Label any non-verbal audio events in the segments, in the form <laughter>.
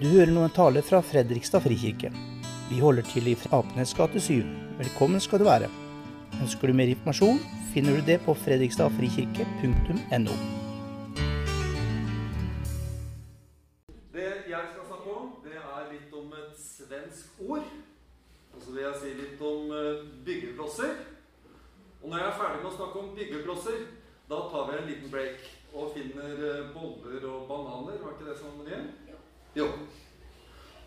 Du hører nå en tale fra Fredrikstad frikirke. Vi holder til i Apenes gate 7. Velkommen skal du være. Ønsker du mer informasjon, finner du det på fredrikstadfrikirke.no. Det jeg skal snakke om, det er litt om et svensk ord. Og så vil jeg si litt om eh, byggeklosser. Og når jeg er ferdig med å snakke om byggeklosser, da tar vi en liten break og finner eh, boller og bananer. Var ikke det som var igjen? Jo.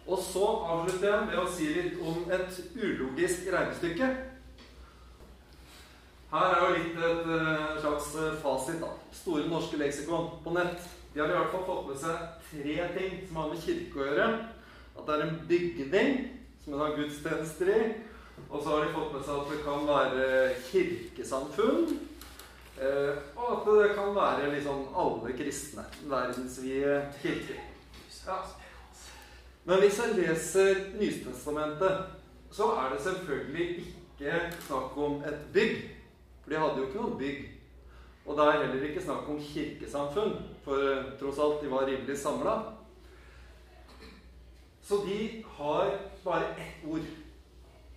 Og så avslutter jeg med å si litt om et ulogisk regnestykke. Her er jo litt et eh, slags eh, fasit. da. Store norske leksikon på nett. De har i hvert fall fått med seg tre ting som har med kirke å gjøre. At det er en bygning som en har gudstjenester i. Og så har de fått med seg at det kan være kirkesamfunn. Eh, og at det kan være liksom alle kristne. Verdensvide kirker. Ja. Men hvis jeg leser Nystestamentet, så er det selvfølgelig ikke snakk om et bygg. For de hadde jo ikke noe bygg. Og det er heller ikke snakk om kirkesamfunn, for eh, tross alt, de var rimelig samla. Så de har bare ett ord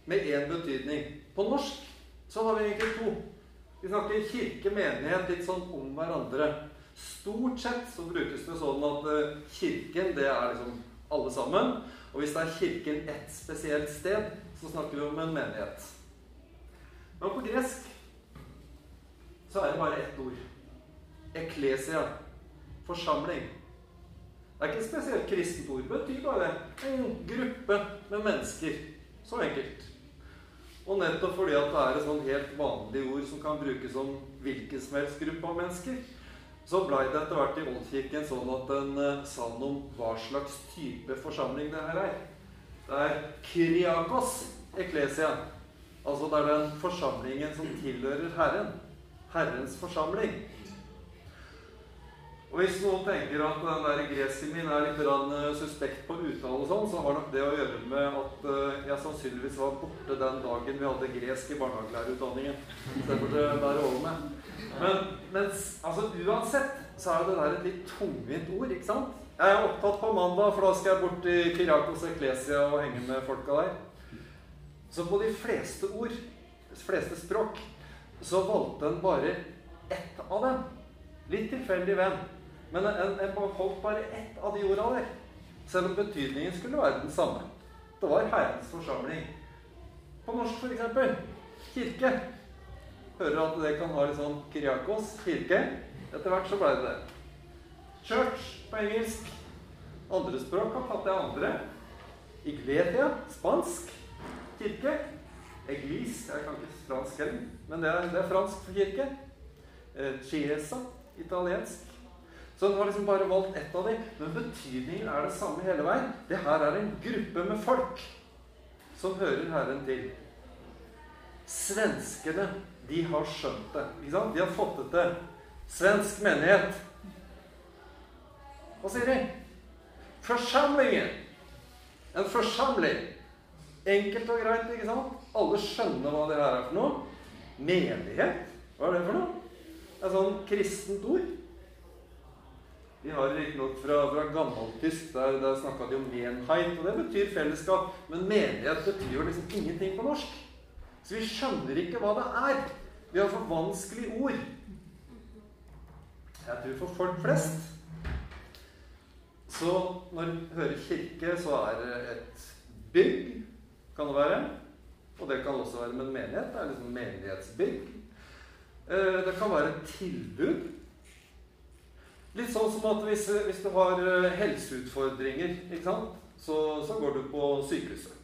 med én betydning. På norsk så har vi egentlig to. Vi snakker kirke, menighet, litt sånn om hverandre. Stort sett så brukes det sånn at eh, kirken, det er liksom alle sammen. Og hvis det er kirken ett spesielt sted, så snakker vi om en menighet. Men på gresk så er det bare ett ord. Eklesia. Forsamling. Det er ikke et spesielt kristent ord. Det betyr bare en gruppe med mennesker. Så enkelt. Og nettopp fordi at det er et sånn helt vanlig ord som kan brukes om hvilken som helst gruppe av mennesker, så blei det etter hvert i Oldkirken sånn at den uh, sa noe om hva slags type forsamling det her er. Det er Kyriakos eklesia. Altså det er den forsamlingen som tilhører Herren. Herrens forsamling. Og Hvis noen tenker at den der gresken min er litt uh, suspekt på uttale, og sånn, så har nok det å gjøre med at uh, jeg sannsynligvis var borte den dagen vi hadde gresk i barnehagelærerutdanningen. Så det burde bære over med. Men mens, altså, uansett så er det der et litt tungvint ord, ikke sant? Jeg er opptatt på mandag, for da skal jeg bort til Kyriakos Eklesia og henge med folka der. Så på de fleste ord, de fleste språk, så valgte en bare ett av dem. Litt tilfeldig venn. Men en, en holdt bare ett av de orda der. Selv om betydningen skulle være den samme. Det var Herrens forsamling. På norsk, f.eks. kirke. Hører at det kan ha litt sånn Kyriakos, kirke. Etter hvert så ble det det. Church på engelsk. Andre språk har fatte andre. Iglesia, spansk. Kirke. Eglis, jeg kan ikke fransk heller, men det er, det er fransk for kirke. Eh, chiesa, italiensk. Så den har liksom bare valgt ett av dem. Men betydningen er det samme hele veien. Det her er en gruppe med folk som hører Herren til. Svenskene, de har skjønt det. Ikke sant? De har fått det til. Svensk menighet. Hva sier de? Forsamlingen. En forsamling. Enkelt og greit, ikke sant? Alle skjønner hva det her er for noe. Menighet. Hva er det for noe? Det er sånn kristent ord. De har riktignok fra, fra gammeltysk. Der, der snakka de om menheit, og det betyr fellesskap. Men menighet betyr jo liksom ingenting på norsk. Så vi skjønner ikke hva det er. Vi har for vanskelige ord. Jeg tror for folk flest Så når du hører kirke, så er det et bygg, kan det være. Og det kan også være med en menighet. Det er liksom menighetsbygg. Eh, det kan være et tilbud. Litt sånn som at hvis, hvis du har eh, helseutfordringer, så, så, går du på sykehuset.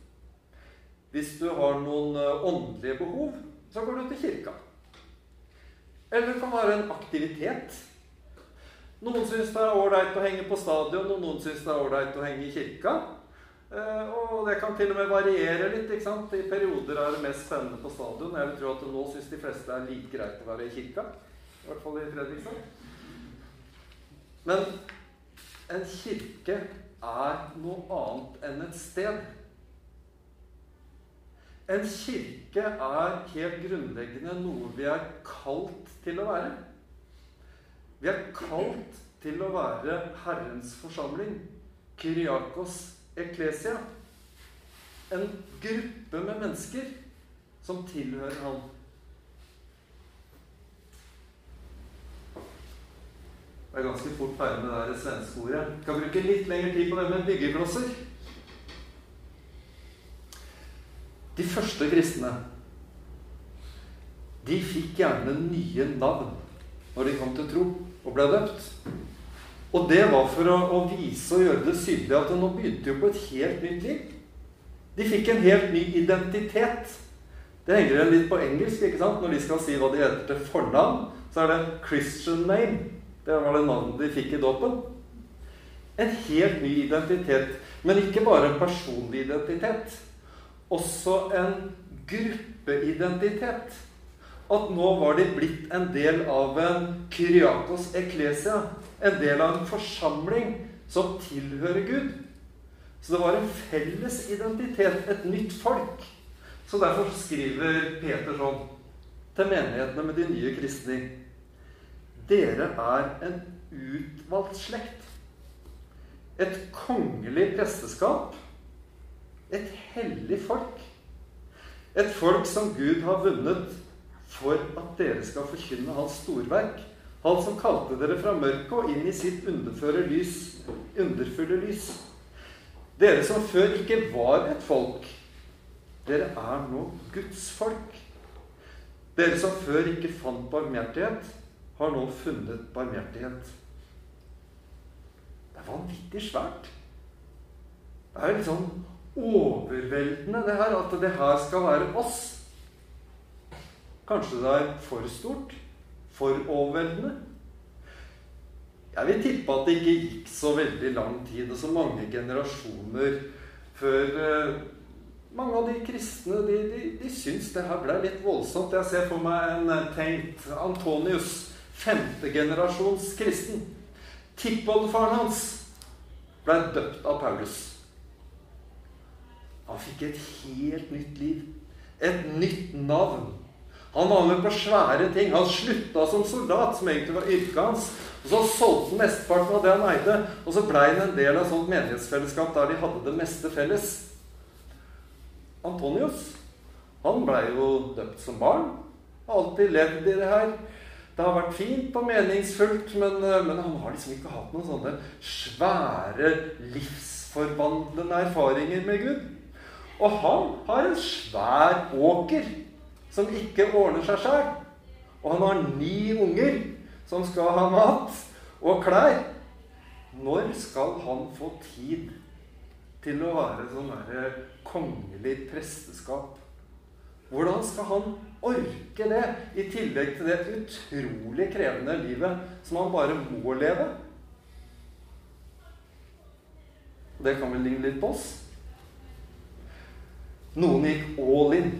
Hvis du har noen eh, åndelige behov, så går du til kirka. Eller det kan være en aktivitet. Noen syns det er ålreit å henge på stadion, og noen syns det er ålreit å henge i kirka. Eh, og det kan til og med variere litt. ikke sant? I perioder er det mest spennende på stadion. Jeg vil tro at nå syns de fleste er like greit å være i kirka. I hvert fall i Fredrikstad. Men en kirke er noe annet enn et sted. En kirke er helt grunnleggende noe vi er kalt til å være. Vi er kalt til å være Herrens forsamling. Kyriakos Eklesia. En gruppe med mennesker som tilhører han. Det er ganske fort ferdig med det svenske ordet. Kan bruke litt lengre tid på det med byggeklosser. De første kristne de fikk gjerne nye navn når de kom til tro og ble døpt. Og det var for å, å vise og gjøre det synlig at nå begynte jo på et helt nytt liv. De fikk en helt ny identitet. Det henger igjen litt på engelsk. ikke sant? Når de skal si hva de heter til fornavn, så er det 'Christian name'. Det var det navnet de fikk i dåpen. En helt ny identitet. Men ikke bare en personlig identitet. Også en gruppeidentitet. At nå var de blitt en del av en Kyriakos eklesia. En del av en forsamling som tilhører Gud. Så det var en felles identitet, et nytt folk. Så derfor skriver Peter sånn til menighetene med de nye kristne dere er en utvalgt slekt. Et kongelig presteskap. Et hellig folk. Et folk som Gud har vunnet for at dere skal forkynne Hans storverk. Han som kalte dere fra mørket og inn i sitt lys. Underfulle lys. Dere som før ikke var et folk. Dere er nå Guds folk. Dere som før ikke fant barmhjertighet har nå funnet barmhjertighet. Det er vanvittig svært. Det er litt sånn overveldende, det her, at det her skal være oss. Kanskje det er for stort? For overveldende? Jeg vil tippe at det ikke gikk så veldig lang tid og så mange generasjoner før eh, mange av de kristne de, de, de syns det her ble litt voldsomt. Jeg ser for meg en eh, tenkt Antonius femtegenerasjons kristen. Tippoldefaren hans ble døpt av Paulus. Han fikk et helt nytt liv. Et nytt navn. Han var med på svære ting. Han slutta som soldat, som egentlig var yrket hans. Og Så solgte han mesteparten av det han eide, og så blei han en del av sånt menighetsfellesskap der de hadde det meste felles. Antonius han blei jo døpt som barn. Har alltid levd i det her. Det har vært fint og meningsfullt, men, eh, men, han har liksom ikke hatt noen sånne svære, livsforvandlende erfaringer med Gud. Og han har en svær åker som ikke ordner seg sjøl. Og han har ni unger som skal ha mat og klær. Når skal han få tid til å være sånn kongelig presteskap? Hvordan skal han orke det, i tillegg til det utrolig krevende livet som han bare må leve? Det kan vel ligne litt på oss. Noen gikk all in.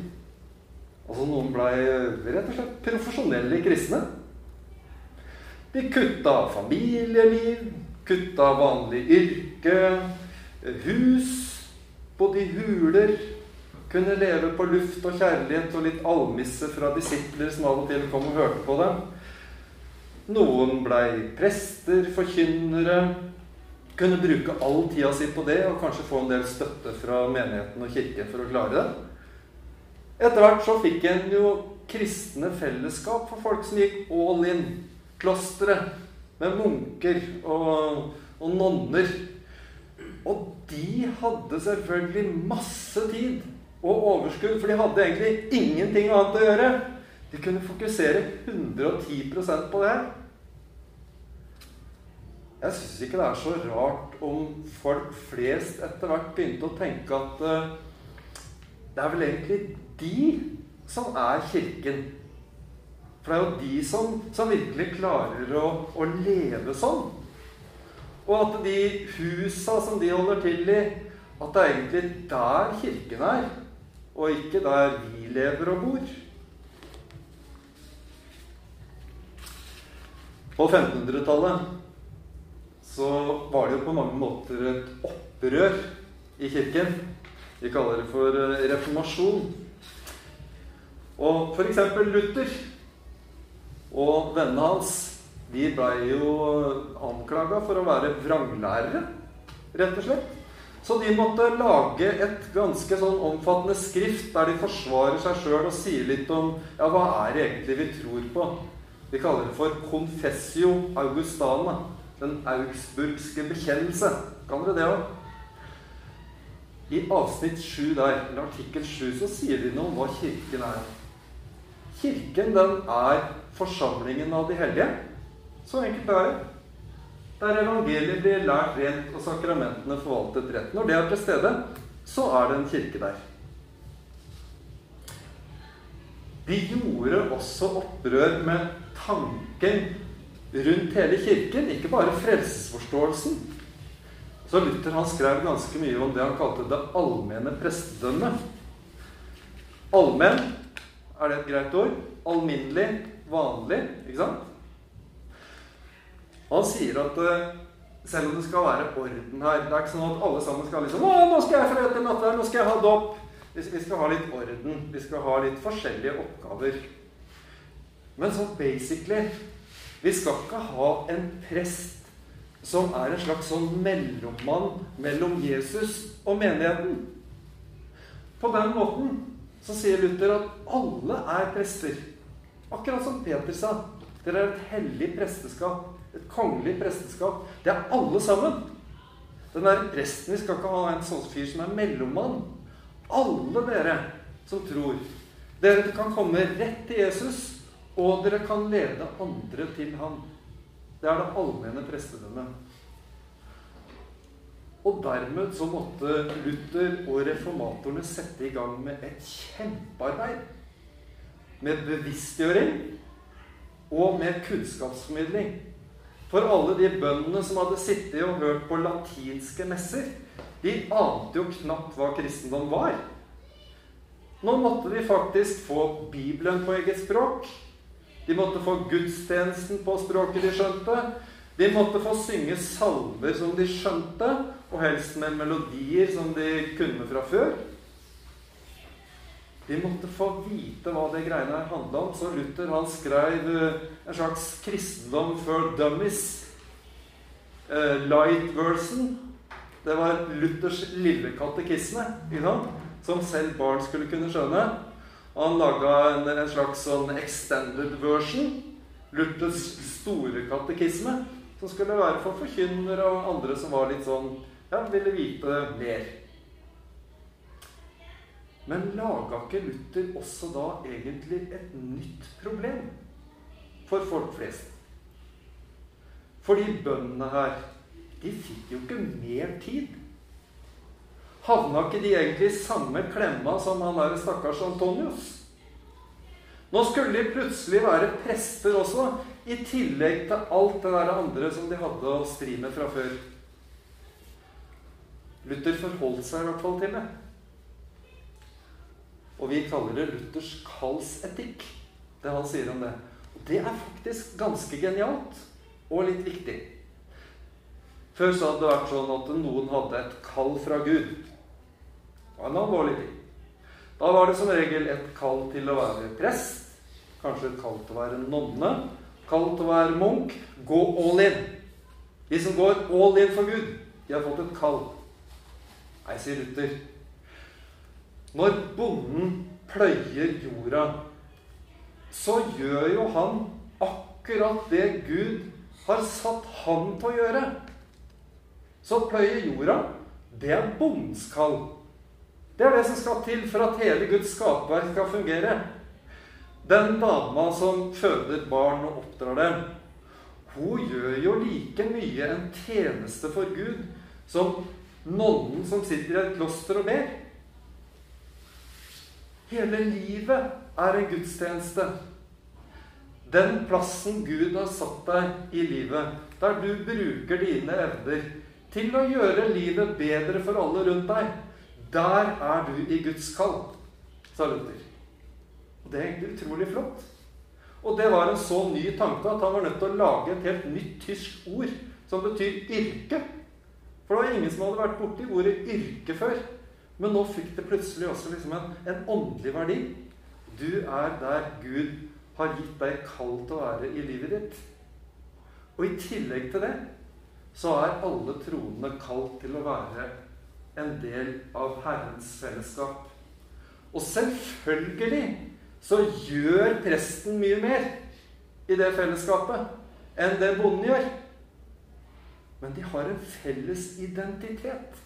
Altså Noen blei rett og slett profesjonelle kristne. De kutta familieliv, kutta vanlig yrke, hus, bodde i huler kunne leve på luft og kjærlighet og litt almisse fra disipler som av og til kom og hørte på dem. Noen blei prester, forkynnere. Kunne bruke all tida si på det og kanskje få en del støtte fra menigheten og kirken for å klare det. Etter hvert så fikk en jo kristne fellesskap for folk som gikk all in. Klostre med munker og, og nonner. Og de hadde selvfølgelig masse tid og overskudd, for de hadde egentlig ingenting annet å gjøre. De kunne fokusere 110% på det. Jeg syns ikke det er så rart om folk flest etter hvert begynte å tenke at uh, det er vel egentlig de som er Kirken. For det er jo de som, som virkelig klarer å, å, leve sånn. Og at de husa som de holder til i, at det er egentlig der Kirken er og ikke der vi lever og bor. På 1500-tallet så var det jo på mange måter et opprør i kirken. Vi kaller det for eh, reformasjon. Og f.eks. Luther og vennene hans de blei jo anklaga for å være vranglærere. rett og slett. Så de måtte lage et ganske sånn omfattende skrift der de forsvarer seg sjøl og sier litt om ja, hva er det egentlig vi tror på. De kaller det for Confessio Augustana. Den augsburgske bekjennelse. Kan dere det òg? I avsnitt 7 der, eller artikkel 7, så sier de noe om hva Kirken er. Kirken, den er forsamlingen av de hellige. Så enkelt er det der evangeliet blir lært rent og sakramentene forvaltet rett. Når det er til stede, så er det en kirke der. De gjorde også opprør med tanken rundt hele kirken, ikke bare frelsesforståelsen. Så Luther han skrev ganske mye om det han kalte det allmenne prestedømmet. Allmenn, er det et greit ord? Alminnelig, vanlig, ikke sant? Han sier at uh, selv om det skal være orden her Det er ikke sånn at alle sammen skal liksom 'Å, nå skal jeg forrette her, Nå skal jeg ha dåp.' Vi skal ha litt orden. Vi skal ha litt forskjellige oppgaver. Men sånn basically Vi skal ikke ha en prest som er en slags sånn mellommann mellom Jesus og menigheten. På den måten så sier Luther at alle er prester. Akkurat som Peter sa. Dere er et hellig presteskap et kongelig presteskap. Det er alle sammen. Den der presten Vi skal ikke ha en sånn fyr som er mellommann. Alle dere som tror. Dere kan komme rett til Jesus, og dere kan lede andre til ham. Det er det allmenne prestedømmet. Og dermed så måtte Luther og reformatorene sette i gang med et kjempearbeid. Med bevisstgjøring og med kunnskapsformidling. For alle de bøndene som hadde sittet og hørt på latinske messer, de ante jo knapt hva kristendom var. Nå måtte de faktisk få Bibelen på eget språk. De måtte få gudstjenesten på språket de skjønte. De måtte få synge salver som de skjønte, og helst med melodier som de kunne fra før. De måtte få vite hva det greiene her handla om. Så Luther han skrev eh, en slags kristendom for dummies. Eh, light version. Det var Luthers lille katekisme, som selv barn skulle kunne skjønne. Han laga en, en, slags sånn extended version. Luthers store katekisme. Som skulle være for forkynnere og andre som var litt sånn Ja, ville vite mer. Men laga ikke Luther også da egentlig et nytt problem for folk flest? Fordi bøndene her, de fikk jo ikke mer tid. Havna ikke de egentlig i samme klemma som han der stakkars Antonius? Nå skulle de plutselig være prester også, i tillegg til alt det der andre som de hadde å stri med fra før. Luther forholdt seg i hvert fall til det. Og vi kaller det Luthers kallsetikk, det han sier om det. Og det er faktisk ganske genialt og litt viktig. Før så hadde det vært sånn at noen hadde et kall fra Gud. Var en alvorlig ting. Da var det som regel et kall til å være prest. Kanskje et kall til å være nonne. Kall til å være munk. Gå all in. De som går all in for Gud, de har fått et kall. Nei, sier Luther. Når bonden pløyer jorda, så gjør jo han akkurat det Gud har satt han til å gjøre. Så pløye jorda, det er bondens kall. Det er det som skal til for at hele Guds skapverk skal fungere. Den dama som føder barn og oppdrar dem, hun gjør jo like mye en tjeneste for Gud som nonnen som sitter i et kloster og ber. Hele livet er en gudstjeneste. Den plassen Gud har satt deg i livet, der du bruker dine evner til å gjøre livet bedre for alle rundt deg, der er du i Guds kall, sa Luther. Og det er egentlig utrolig flott. Og det var en så ny tanke at han var nødt til å lage et helt nytt tysk ord som betyr yrke. For det var ingen som hadde vært borti ordet yrke før. Men nå fikk det plutselig også liksom en, en åndelig verdi. Du er der Gud har gitt deg kall til å være i livet ditt. Og i tillegg til det så er alle troende kalt til å være en del av Herrens fellesskap. Og selvfølgelig så gjør presten mye mer i det fellesskapet enn det bonden gjør. Men de har en felles identitet.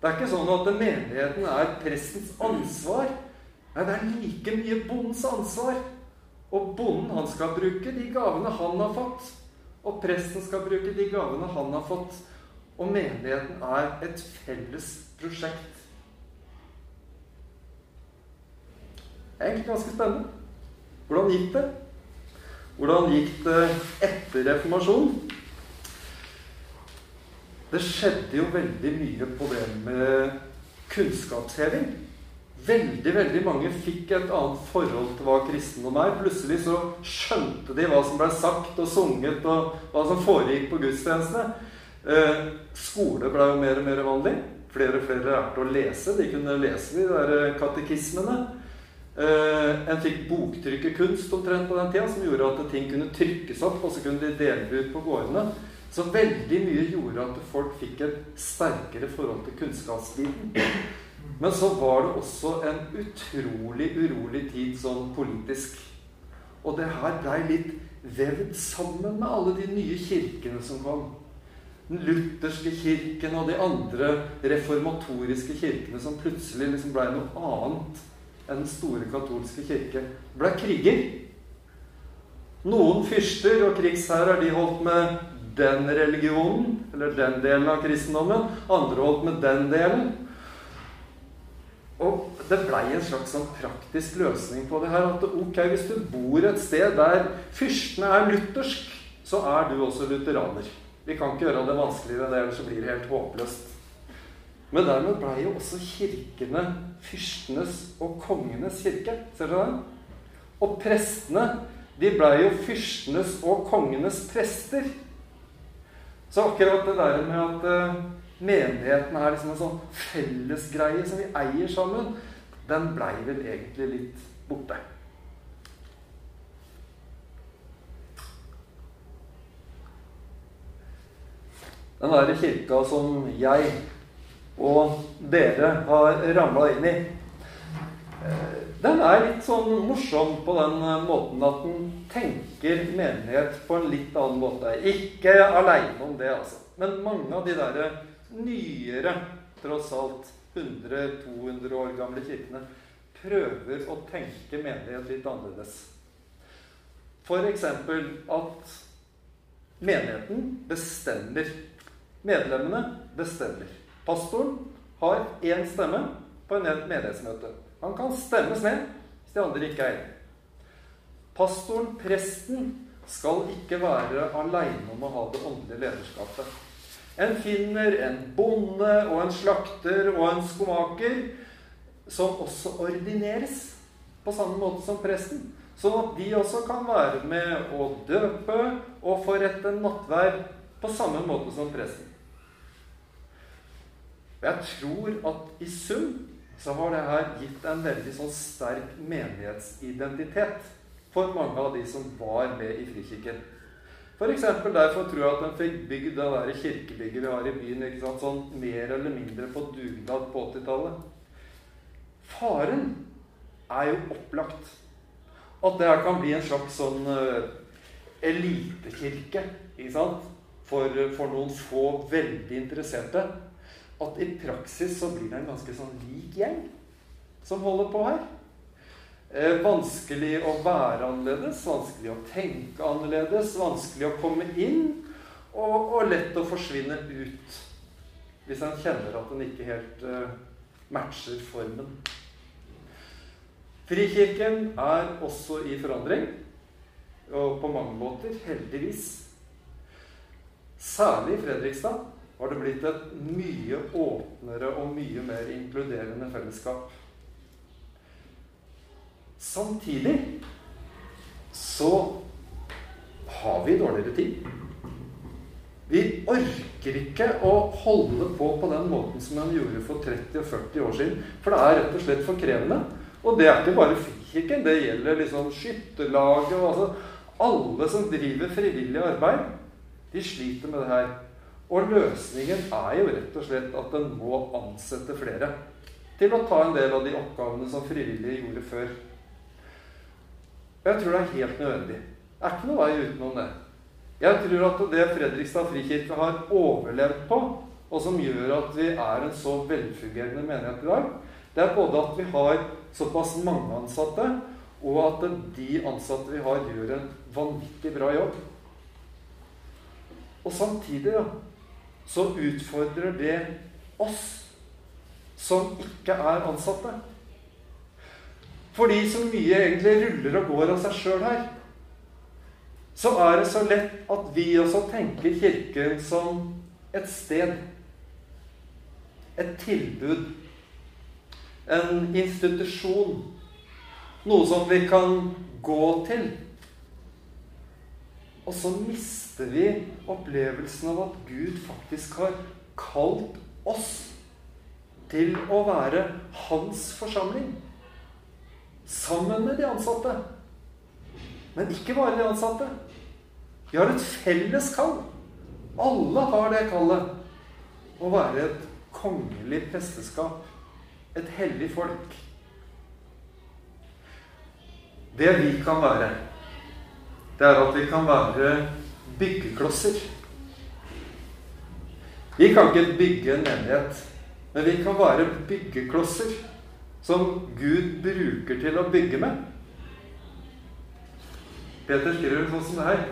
Det er ikke sånn at menigheten er prestens ansvar. Nei, det er like mye bondens ansvar. Og bonden han skal bruke de gavene han har fått. Og presten skal bruke de gavene han har fått. Og menigheten er et felles prosjekt. Det er egentlig ganske spennende. Hvordan gikk det? Hvordan gikk det etter reformasjonen? Det skjedde jo veldig mye på det med kunnskapsheving. Veldig veldig mange fikk et annet forhold til hva kristendom er. Plutselig så skjønte de hva som ble sagt og sunget, og hva som foregikk på gudstjenestene. Eh, skole ble jo mer og mer vanlig. Flere og flere lærte å lese. De kunne lese de der katekismene. Uh, en fikk boktrykkerkunst omtrent på den tida, som gjorde at ting kunne trykkes opp, og så kunne de dele ut på gårdene. Så veldig mye gjorde at folk fikk et sterkere forhold til kunnskapsbiten. Men så var det også en utrolig urolig tid sånn politisk. Og det her blei litt vevd sammen med alle de nye kirkene som kom. Den lutherske kirken og de andre reformatoriske kirkene som plutselig liksom blei noe annet enn den store katolske kirke. blei ble kriger. Noen fyrster og krigsherrer de holdt med den religionen, eller den delen av kristendommen. Andre holdt med den delen. Og det blei en slags sånn praktisk løsning på det her. At ok, hvis du bor et sted der fyrstene er luthersk, så er du også lutheraner. Vi kan ikke gjøre det vanskeligere enn det, ellers blir det helt håpløst. Men dermed blei jo også kirkene fyrstenes og kongenes kirke. Ser dere det? Og prestene de blei jo fyrstenes og kongenes prester. Så akkurat det der med at uh, menigheten er liksom en sånn fellesgreie som vi eier sammen, den blei vel egentlig litt borte. Den derre kirka som jeg og dere har ramla inn i. Eh, den er litt sånn morsom på den eh, måten at den tenker menighet på en litt annen måte. Ikke aleine om det, altså. Men mange av de derre nyere, tross alt 100-200 år gamle kirkene prøver å tenke menighet litt annerledes. F.eks. at menigheten bestemmer. Medlemmene bestemmer. Pastoren har én stemme på en menighetsmøte. Han kan stemmes ned hvis de andre ikke er enige. Pastoren, presten, skal ikke være aleine om å ha det åndelige lederskapet. En finner en bonde og en slakter og en skomaker som også ordineres på samme måte som presten. Sånn at de også kan være med å døpe og forrette nattverd på samme måte som presten. Og jeg tror at i sum så har det her gitt en veldig sånn sterk menighetsidentitet for mange av de som var med i Frikirken. F.eks. derfor tror jeg at en fikk bygd det der kirkebygget vi har i byen, ikke sant? sånn mer eller mindre på dugnad på 80-tallet. Faren er jo opplagt. At det her kan bli en slags sånn uh, elitekirke ikke sant? For, for noen få veldig interesserte at i praksis så blir det en ganske sånn lik gjeng som holder på her. Eh, vanskelig å være annerledes, vanskelig å tenke annerledes, vanskelig å komme inn, og, og lett å forsvinne ut hvis en kjenner at en ikke helt eh, matcher formen. Frikirken er også i forandring, og på mange måter heldigvis. Særlig i Fredrikstad har det blitt et mye åpnere og mye mer inkluderende fellesskap. Samtidig så har vi dårligere tid. Vi orker ikke å holde på på den måten som en gjorde for 30 og 40 år siden. For det er rett og slett for krevende. Og det er ikke bare Frikirken. Det gjelder liksom skytterlaget og altså alle som driver frivillig arbeid. De sliter med det her. Og løsningen er jo rett og slett at en må ansette flere til å ta en del av de oppgavene som frivillige gjorde før. Jeg tror det er helt nødvendig. Det er ikke noe vei utenom det. Jeg tror at det Fredrikstad frikirke har overlevd på, og som gjør at vi er en så velfungerende menighet i dag, det er både at vi har såpass mange ansatte, og at de ansatte vi har, gjør en vanvittig bra jobb. Og samtidig da, så utfordrer det oss som ikke er ansatte. Fordi så mye egentlig ruller og går av seg sjøl her, så er det så lett at vi også tenker Kirken som et sted. Et tilbud. En institusjon. Noe som vi kan gå til. Og så mister vi opplevelsen av at Gud faktisk har kalt oss til å være hans forsamling. Sammen med de ansatte. Men ikke bare de ansatte. Vi har et felles kall. Alle har det kallet. Å være et kongelig presteskap. Et hellig folk. Det vi kan være det er at vi kan være byggeklosser. Vi kan ikke bygge en menighet, men vi kan være byggeklosser som Gud bruker til å bygge med. Peter skriver sånn som det her.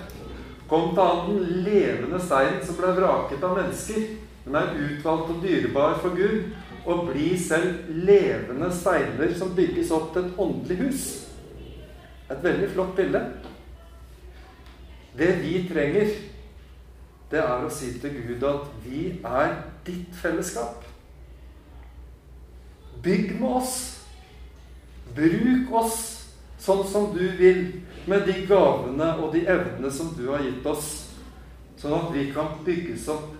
Kom til han den levende steinen som ble vraket av mennesker. Den er utvalgt og dyrebar for Gud, og bli selv levende steiner som bygges opp til et åndelig hus. Et veldig flott bilde. Det vi trenger, det er å si til Gud at vi er ditt fellesskap. Bygg med oss. Bruk oss sånn som du vil, med de gavene og de evnene som du har gitt oss, sånn at vi kan bygges opp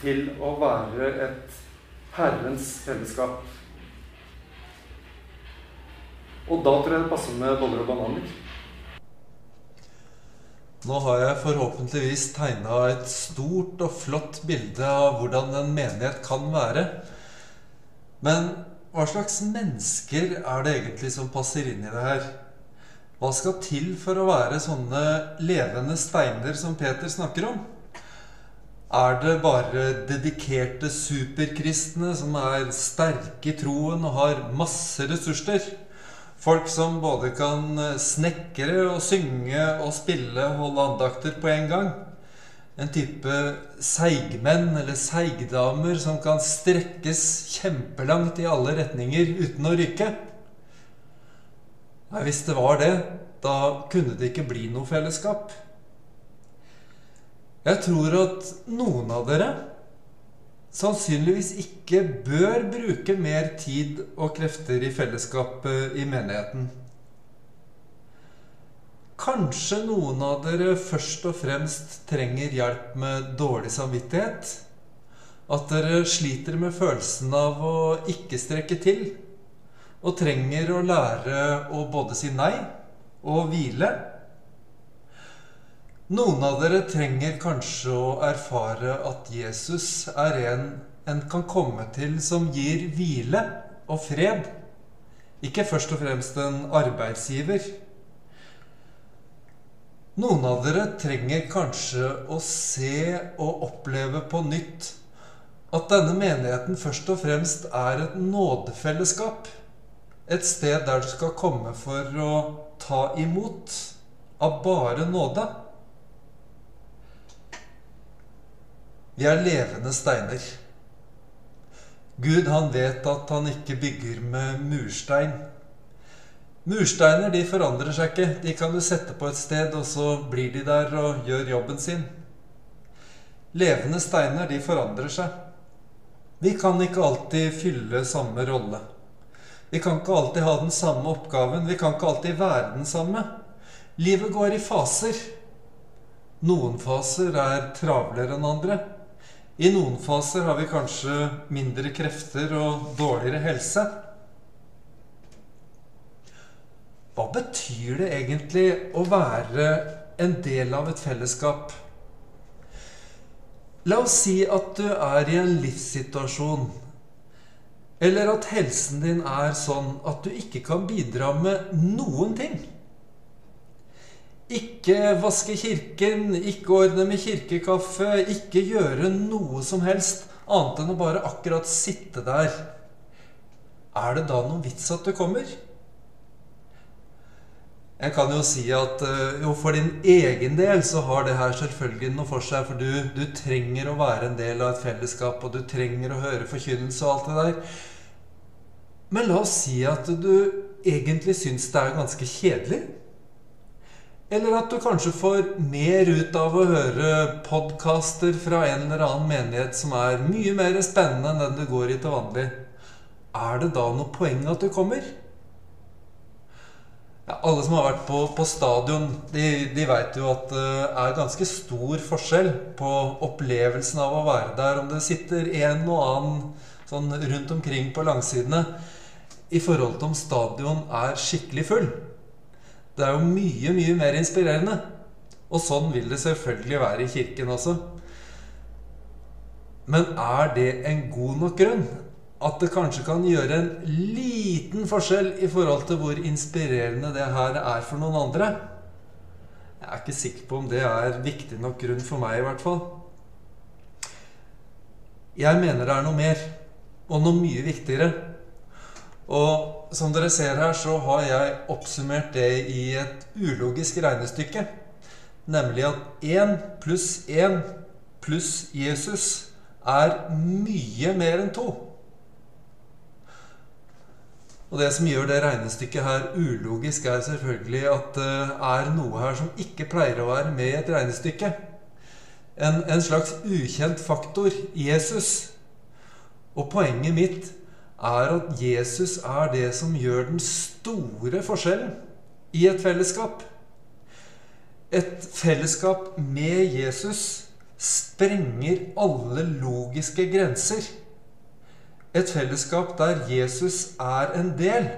til å være et Herrens fellesskap. Og da tror jeg det passer med boller og bananer. Nå har jeg forhåpentligvis tegna et stort og flott bilde av hvordan en menighet kan være. Men hva slags mennesker er det egentlig som passer inn i det her? Hva skal til for å være sånne levende steiner som Peter snakker om? Er det bare dedikerte superkristne som er sterke i troen og har masse ressurser? Folk som både kan eh, snekre og synge og spille og holde andakter på en gang. En type seigmenn eller seigdamer som kan strekkes kjempelangt i alle retninger uten å ryke. Nei, hvis det var det, da kunne det ikke bli noe fellesskap. Jeg tror at noen av dere sannsynligvis ikke bør bruke mer tid og krefter i fellesskapet i menigheten. Kanskje noen av dere først og fremst trenger hjelp med dårlig samvittighet? At dere sliter med følelsen av å ikke strekke til? Og trenger å lære å både si nei og hvile? Noen av dere trenger kanskje å erfare at Jesus er en en kan komme til som gir hvile og fred. Ikke først og fremst en arbeidsgiver. Noen av dere trenger kanskje å se og oppleve på nytt at denne menigheten først og fremst er et nådefellesskap. Et sted der du skal komme for å ta imot av bare nåde. Vi er levende steiner. Gud han vet at han ikke bygger med murstein. Mursteiner de forandrer seg ikke. De kan du sette på et sted, og så blir de der og gjør jobben sin. Levende steiner de forandrer seg. Vi kan ikke alltid fylle samme rolle. Vi kan ikke alltid ha den samme oppgaven. Vi kan ikke alltid være den samme. Livet går i faser. Noen faser er travlere enn andre. I noen faser har vi kanskje mindre krefter og dårligere helse. Hva betyr det egentlig å være en del av et fellesskap? La oss si at du er i en livssituasjon, eller at helsen din er sånn at du ikke kan bidra med noen ting. Ikke vaske kirken, ikke ordne med kirkekaffe, ikke gjøre noe som helst annet enn å bare akkurat sitte der. Er det da noen vits at du kommer? Jeg kan jo si at eh, jo, for din egen del så har det her selvfølgelig noe for seg. For du, du, trenger å være en del av et fellesskap, og du trenger å høre forkynnelse og alt det der. Men la oss si at du egentlig syns det er ganske kjedelig. Eller at du kanskje får mer ut av å høre podkaster fra en eller annen menighet som er mye mer spennende enn den du går i til vanlig. Er det da noe poeng at du kommer? Ja, alle som har vært på, på stadion, de, de veit jo at det er ganske stor forskjell på opplevelsen av å være der, om det sitter en og annen sånn rundt omkring på langsidene, i forhold til om stadion er skikkelig full. Det er jo mye, mye mer inspirerende. Og sånn vil det selvfølgelig være i kirken også. Men er det en god nok grunn? at det kanskje kan gjøre en liten forskjell i forhold til hvor inspirerende det her er for noen andre. Jeg er ikke sikker på om det er viktig nok grunn for meg, i hvert fall. Jeg mener det er noe mer, og noe mye viktigere. Og som dere ser her, så har jeg oppsummert det i et ulogisk regnestykke. Nemlig at 1 pluss 1 pluss Jesus er mye mer enn 2. Og det som gjør det regnestykket her ulogisk, er selvfølgelig at det er noe her som ikke pleier å være med i et regnestykke. En, en slags ukjent faktor Jesus. Og poenget mitt er at Jesus er det som gjør den store forskjellen i et fellesskap. Et fellesskap med Jesus sprenger alle logiske grenser. Et fellesskap der Jesus er en del.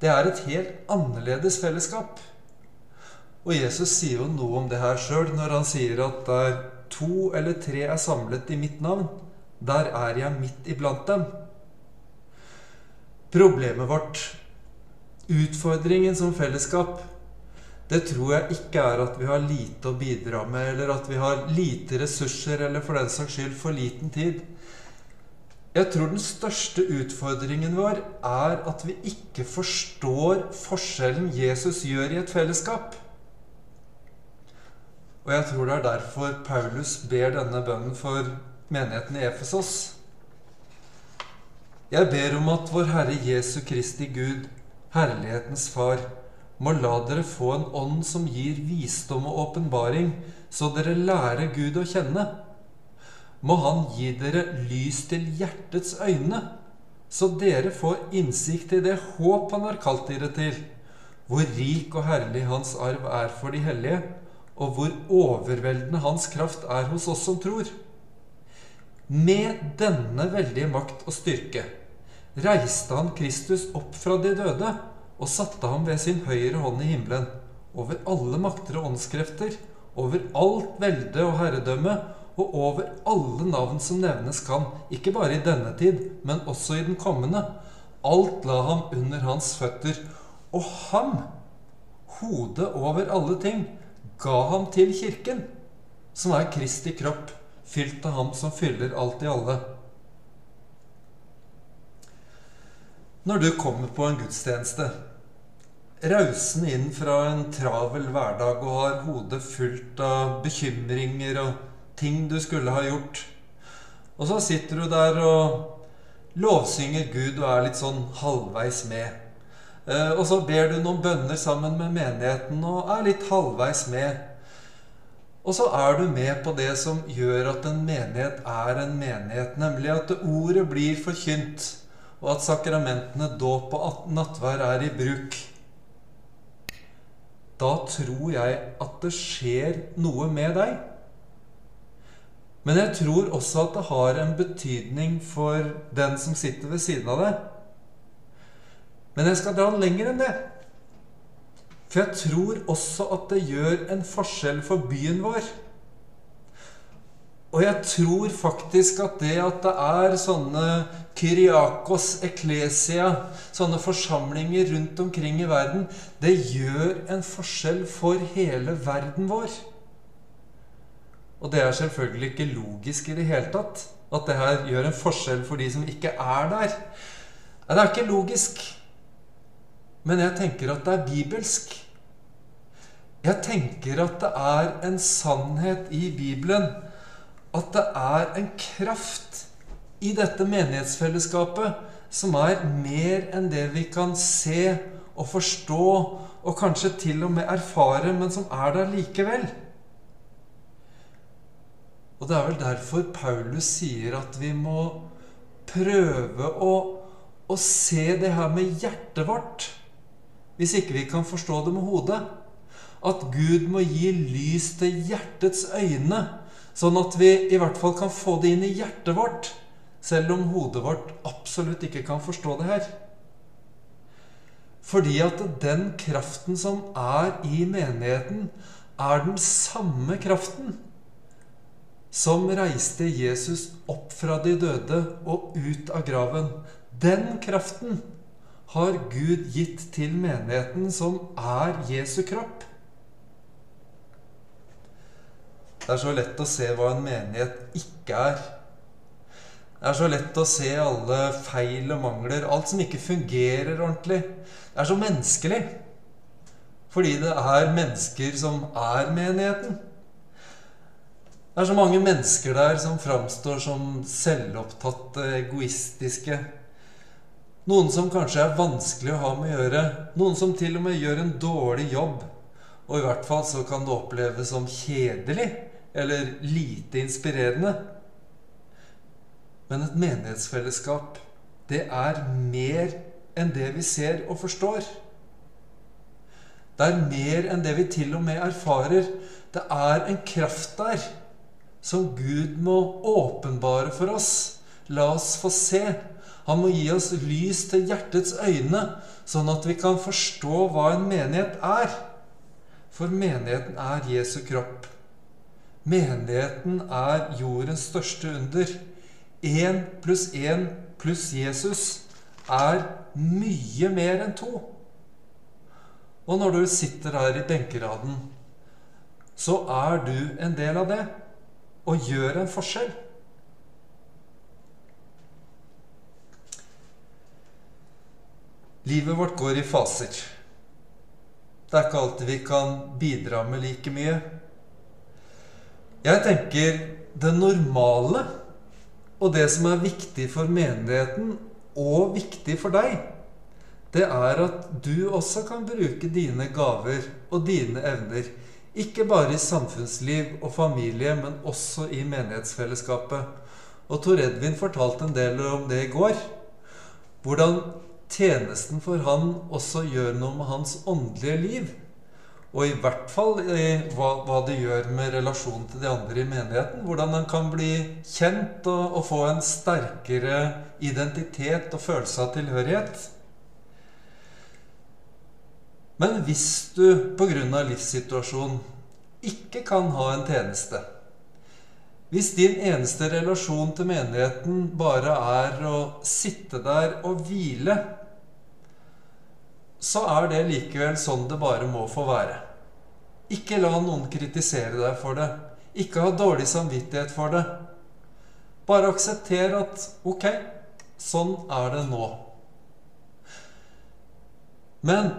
Det er et helt annerledes fellesskap. Og Jesus sier jo noe om det her sjøl når han sier at der to eller tre er samlet i mitt navn, der er jeg midt iblant dem. Problemet vårt, utfordringen som fellesskap, det tror jeg ikke er at vi har lite å bidra med, eller at vi har lite ressurser, eller for den saks skyld for liten tid. Jeg tror den største utfordringen vår er at vi ikke forstår forskjellen Jesus gjør i et fellesskap. Og jeg tror det er derfor Paulus ber denne bønnen for menigheten i Efesos. Jeg ber om at vår Herre Jesu Kristi Gud, Herlighetens Far, må la dere få en ånd som gir visdom og åpenbaring, så dere lærer Gud å kjenne må Han gi dere lys til hjertets øyne, så dere får innsikt i det håp Han har kalt dere til, hvor rik og herlig Hans arv er for de hellige, og hvor overveldende Hans kraft er hos oss som tror. Med denne veldige makt og styrke reiste han Kristus opp fra de døde og satte ham ved sin høyre hånd i himmelen, over alle makter og åndskrefter, over alt velde og herredømme, og over alle navn som nevnes kan, ikke bare i denne tid, men også i den kommende. Alt la ham under hans føtter, og ham, hodet over alle ting, ga ham til kirken, som er Kristi kropp, fylt av ham som fyller alt i alle. Når du kommer på en gudstjeneste, rausen inn fra en travel hverdag og har hodet fullt av bekymringer og ting du skulle ha gjort. Og så sitter du der og lovsynger Gud og er litt sånn halvveis med. Eh, og så ber du noen bønner sammen med menigheten og er litt halvveis med. Og så er du med på det som gjør at en menighet er en menighet, nemlig at ordet blir forkynt, og at sakramentene dåp og nattvær er i bruk. Da tror jeg at det skjer noe med deg. Men jeg tror også at det har en betydning for den som sitter ved siden av deg. Men jeg skal dra den lenger enn det. For jeg tror også at det gjør en forskjell for byen vår. Og jeg tror faktisk at det at det er sånne Kyriakos Eklesia, sånne forsamlinger rundt omkring i verden, det gjør en forskjell for hele verden vår. Og det er selvfølgelig ikke logisk i det hele tatt at det her gjør en forskjell for de som ikke er der. Det er ikke logisk. Men jeg tenker at det er bibelsk. Jeg tenker at det er en sannhet i Bibelen at det er en kraft i dette menighetsfellesskapet som er mer enn det vi kan se og forstå og kanskje til og med erfare, men som er der likevel. Og det er vel derfor Paulus sier at vi må prøve å, å se det her med hjertet vårt, hvis ikke vi kan forstå det med hodet. At Gud må gi lys til hjertets øyne Sånn at vi i hvert fall kan få det inn i hjertet vårt, selv om hodet vårt absolutt ikke kan forstå det her. Fordi at den kraften som er i menigheten, er den samme kraften som reiste Jesus opp fra de døde og ut av graven. Den kraften har Gud gitt til menigheten, som er Jesu kropp. Det er så lett å se hva en menighet ikke er. Det er så lett å se alle feil og mangler, alt som ikke fungerer ordentlig. Det er så menneskelig. Fordi det er mennesker som er menigheten. Det er så mange mennesker der som framstår som selvopptatte, egoistiske. Noen som kanskje er vanskelig å ha med å gjøre. Noen som til og med gjør en dårlig jobb. Og i hvert fall så kan det oppleves som kjedelig eller lite inspirerende. Men et menighetsfellesskap, det er mer enn det vi ser og forstår. Det er mer enn det vi til og med erfarer. Det er en kraft der som Gud må åpenbare for oss. La oss få se. Han må gi oss lys til hjertets øyne, sånn at vi kan forstå hva en menighet er. For menigheten er Jesu kropp. Menigheten er jordens største under. Én pluss én pluss Jesus er mye mer enn to. Og når du sitter her i benkeraden, så er du en del av det og gjør en forskjell. Livet vårt går i faser. Det er ikke alltid vi kan bidra med like mye. Jeg tenker det normale og det som er viktig for menigheten og viktig for deg, det er at du også kan bruke dine gaver og dine evner. Ikke bare i samfunnsliv og familie, men også i menighetsfellesskapet. Og Tor Edvin fortalte en del om det i går. Hvordan tjenesten for han også gjør noe med hans åndelige liv. Og i hvert fall i hva, hva, det gjør med relasjonen til de andre i menigheten. Hvordan en kan bli kjent og, og, få en sterkere identitet og følelse av tilhørighet. Men hvis du pga. livssituasjonen ikke kan ha en tjeneste Hvis din eneste relasjon til menigheten bare er å sitte der og hvile så er det likevel sånn det bare må få være. Ikke la noen kritisere deg for det. Ikke ha dårlig samvittighet for det. Bare aksepter at ok, sånn er det nå. Men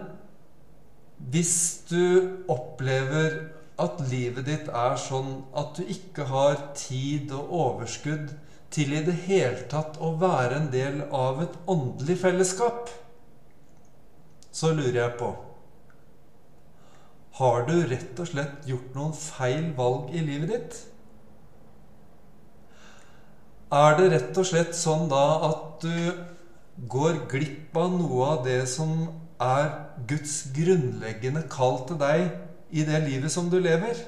hvis du opplever at livet ditt er sånn at du ikke har tid og overskudd til i det hele tatt å være en del av et åndelig fellesskap, så lurer jeg på Har du rett og slett gjort noen feil valg i livet ditt? Er det rett og slett sånn da at du går glipp av noe av det som er Guds grunnleggende kall til deg i det livet som du lever?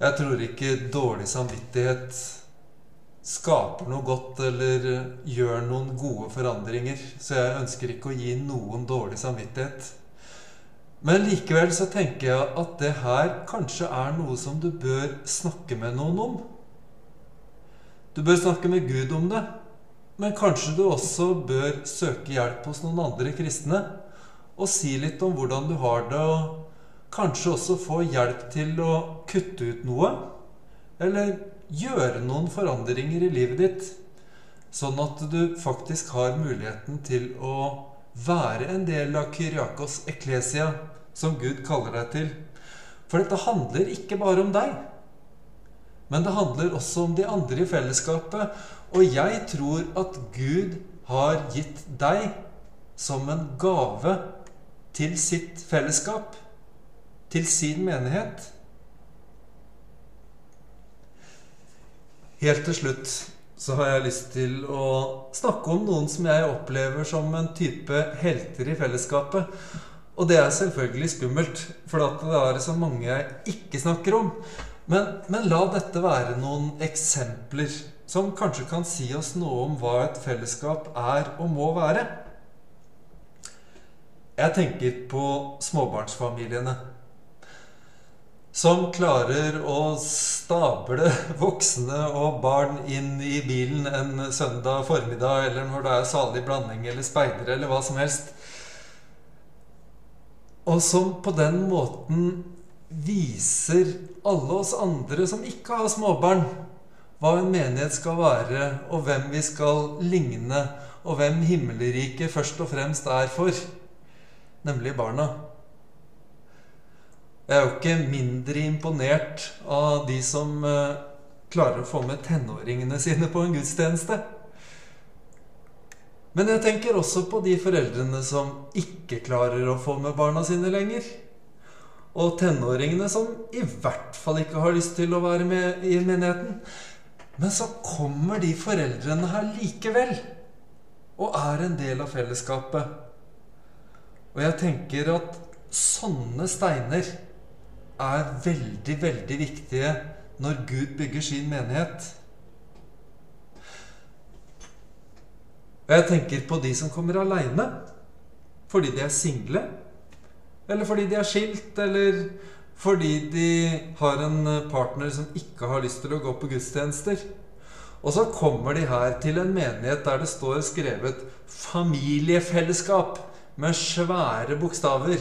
Jeg tror ikke dårlig samvittighet skaper noe godt eller gjør noen gode forandringer. Så jeg ønsker ikke å gi noen dårlig samvittighet. Men likevel så tenker jeg at det her kanskje er noe som du bør snakke med noen om. Du bør snakke med Gud om det. Men kanskje du også bør søke hjelp hos noen andre kristne og si litt om hvordan du har det, og kanskje også få hjelp til å kutte ut noe. Eller gjøre noen forandringer i livet ditt, sånn at du faktisk har muligheten til å være en del av Kyriakos eklesia, som Gud kaller deg til. For dette handler ikke bare om deg, men det handler også om de andre i fellesskapet. Og jeg tror at Gud har gitt deg som en gave til sitt fellesskap, til sin menighet. Helt til slutt så har jeg lyst til å snakke om noen som jeg opplever som en type helter i fellesskapet. Og det er selvfølgelig skummelt, for det er så mange jeg ikke snakker om. Men, men, la dette være noen eksempler som kanskje kan si oss noe om hva et fellesskap er og må være. Jeg tenker på småbarnsfamiliene som klarer å stable <laughs> voksne og barn inn i bilen en søndag formiddag, eller når det er salig blanding eller speidere eller hva som helst. Og som på den måten viser alle oss andre som ikke har småbarn, hva en menighet skal være, og hvem vi skal ligne, og hvem himmelriket først og fremst er for, nemlig barna. Jeg er jo ikke mindre imponert av de som eh, klarer å få med tenåringene sine på en gudstjeneste. Men jeg tenker også på de foreldrene som ikke klarer å få med barna sine lenger. Og tenåringene som i hvert fall ikke har lyst til å være med i menigheten. Men så kommer de foreldrene her likevel og er en del av fellesskapet. Og jeg tenker at sånne steiner er veldig, veldig viktige når Gud bygger sin menighet. Og jeg tenker på de som kommer aleine fordi de er single, eller fordi de er skilt, eller fordi de har en partner som ikke har lyst til å gå på gudstjenester. Og så kommer de her til en menighet der det står skrevet 'familiefellesskap' med svære bokstaver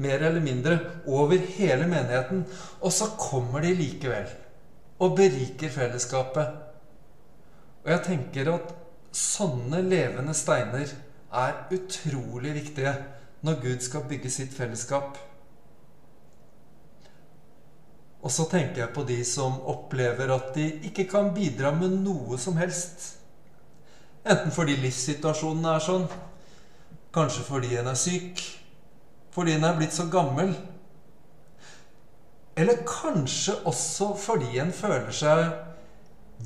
mer eller mindre over hele menigheten. Og så kommer de likevel og beriker fellesskapet. Og jeg tenker at sånne levende steiner er utrolig viktige når Gud skal bygge sitt fellesskap. Og så tenker jeg på de som opplever at de ikke kan bidra med noe som helst. Enten fordi livssituasjonen er sånn, kanskje fordi en er syk, fordi en er blitt så gammel. Eller kanskje også fordi en føler seg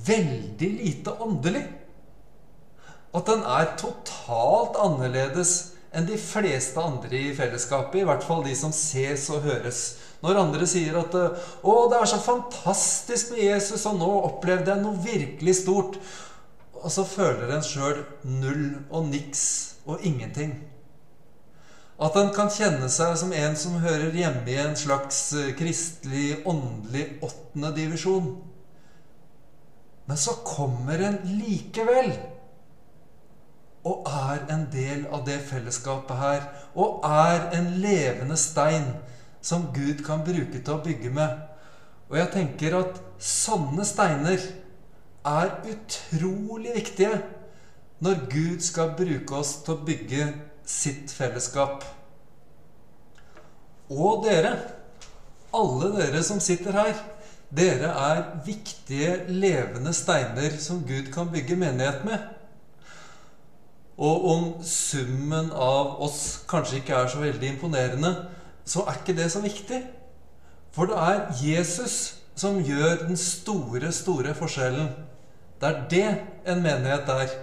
veldig lite åndelig. At den er totalt annerledes enn de fleste andre i fellesskapet. I hvert fall de som ses og høres. Når andre sier at 'Å, det er så fantastisk med Jesus, og nå opplevde jeg noe virkelig stort', og så føler en sjøl null og niks og ingenting. At en kan kjenne seg som en som hører hjemme i en slags eh, kristelig, åndelig åttende divisjon. Men så kommer en likevel og er en del av det fellesskapet her. Og er en levende stein som Gud kan bruke til å bygge med. Og jeg tenker at sånne steiner er utrolig viktige når Gud skal bruke oss til å bygge sitt fellesskap. Og dere, alle dere som sitter her, dere er viktige, levende steiner som Gud kan bygge menighet med. Og om summen av oss kanskje ikke er så veldig imponerende, så er ikke det så viktig. For det er Jesus som gjør den store, store forskjellen. Det er det en menighet er.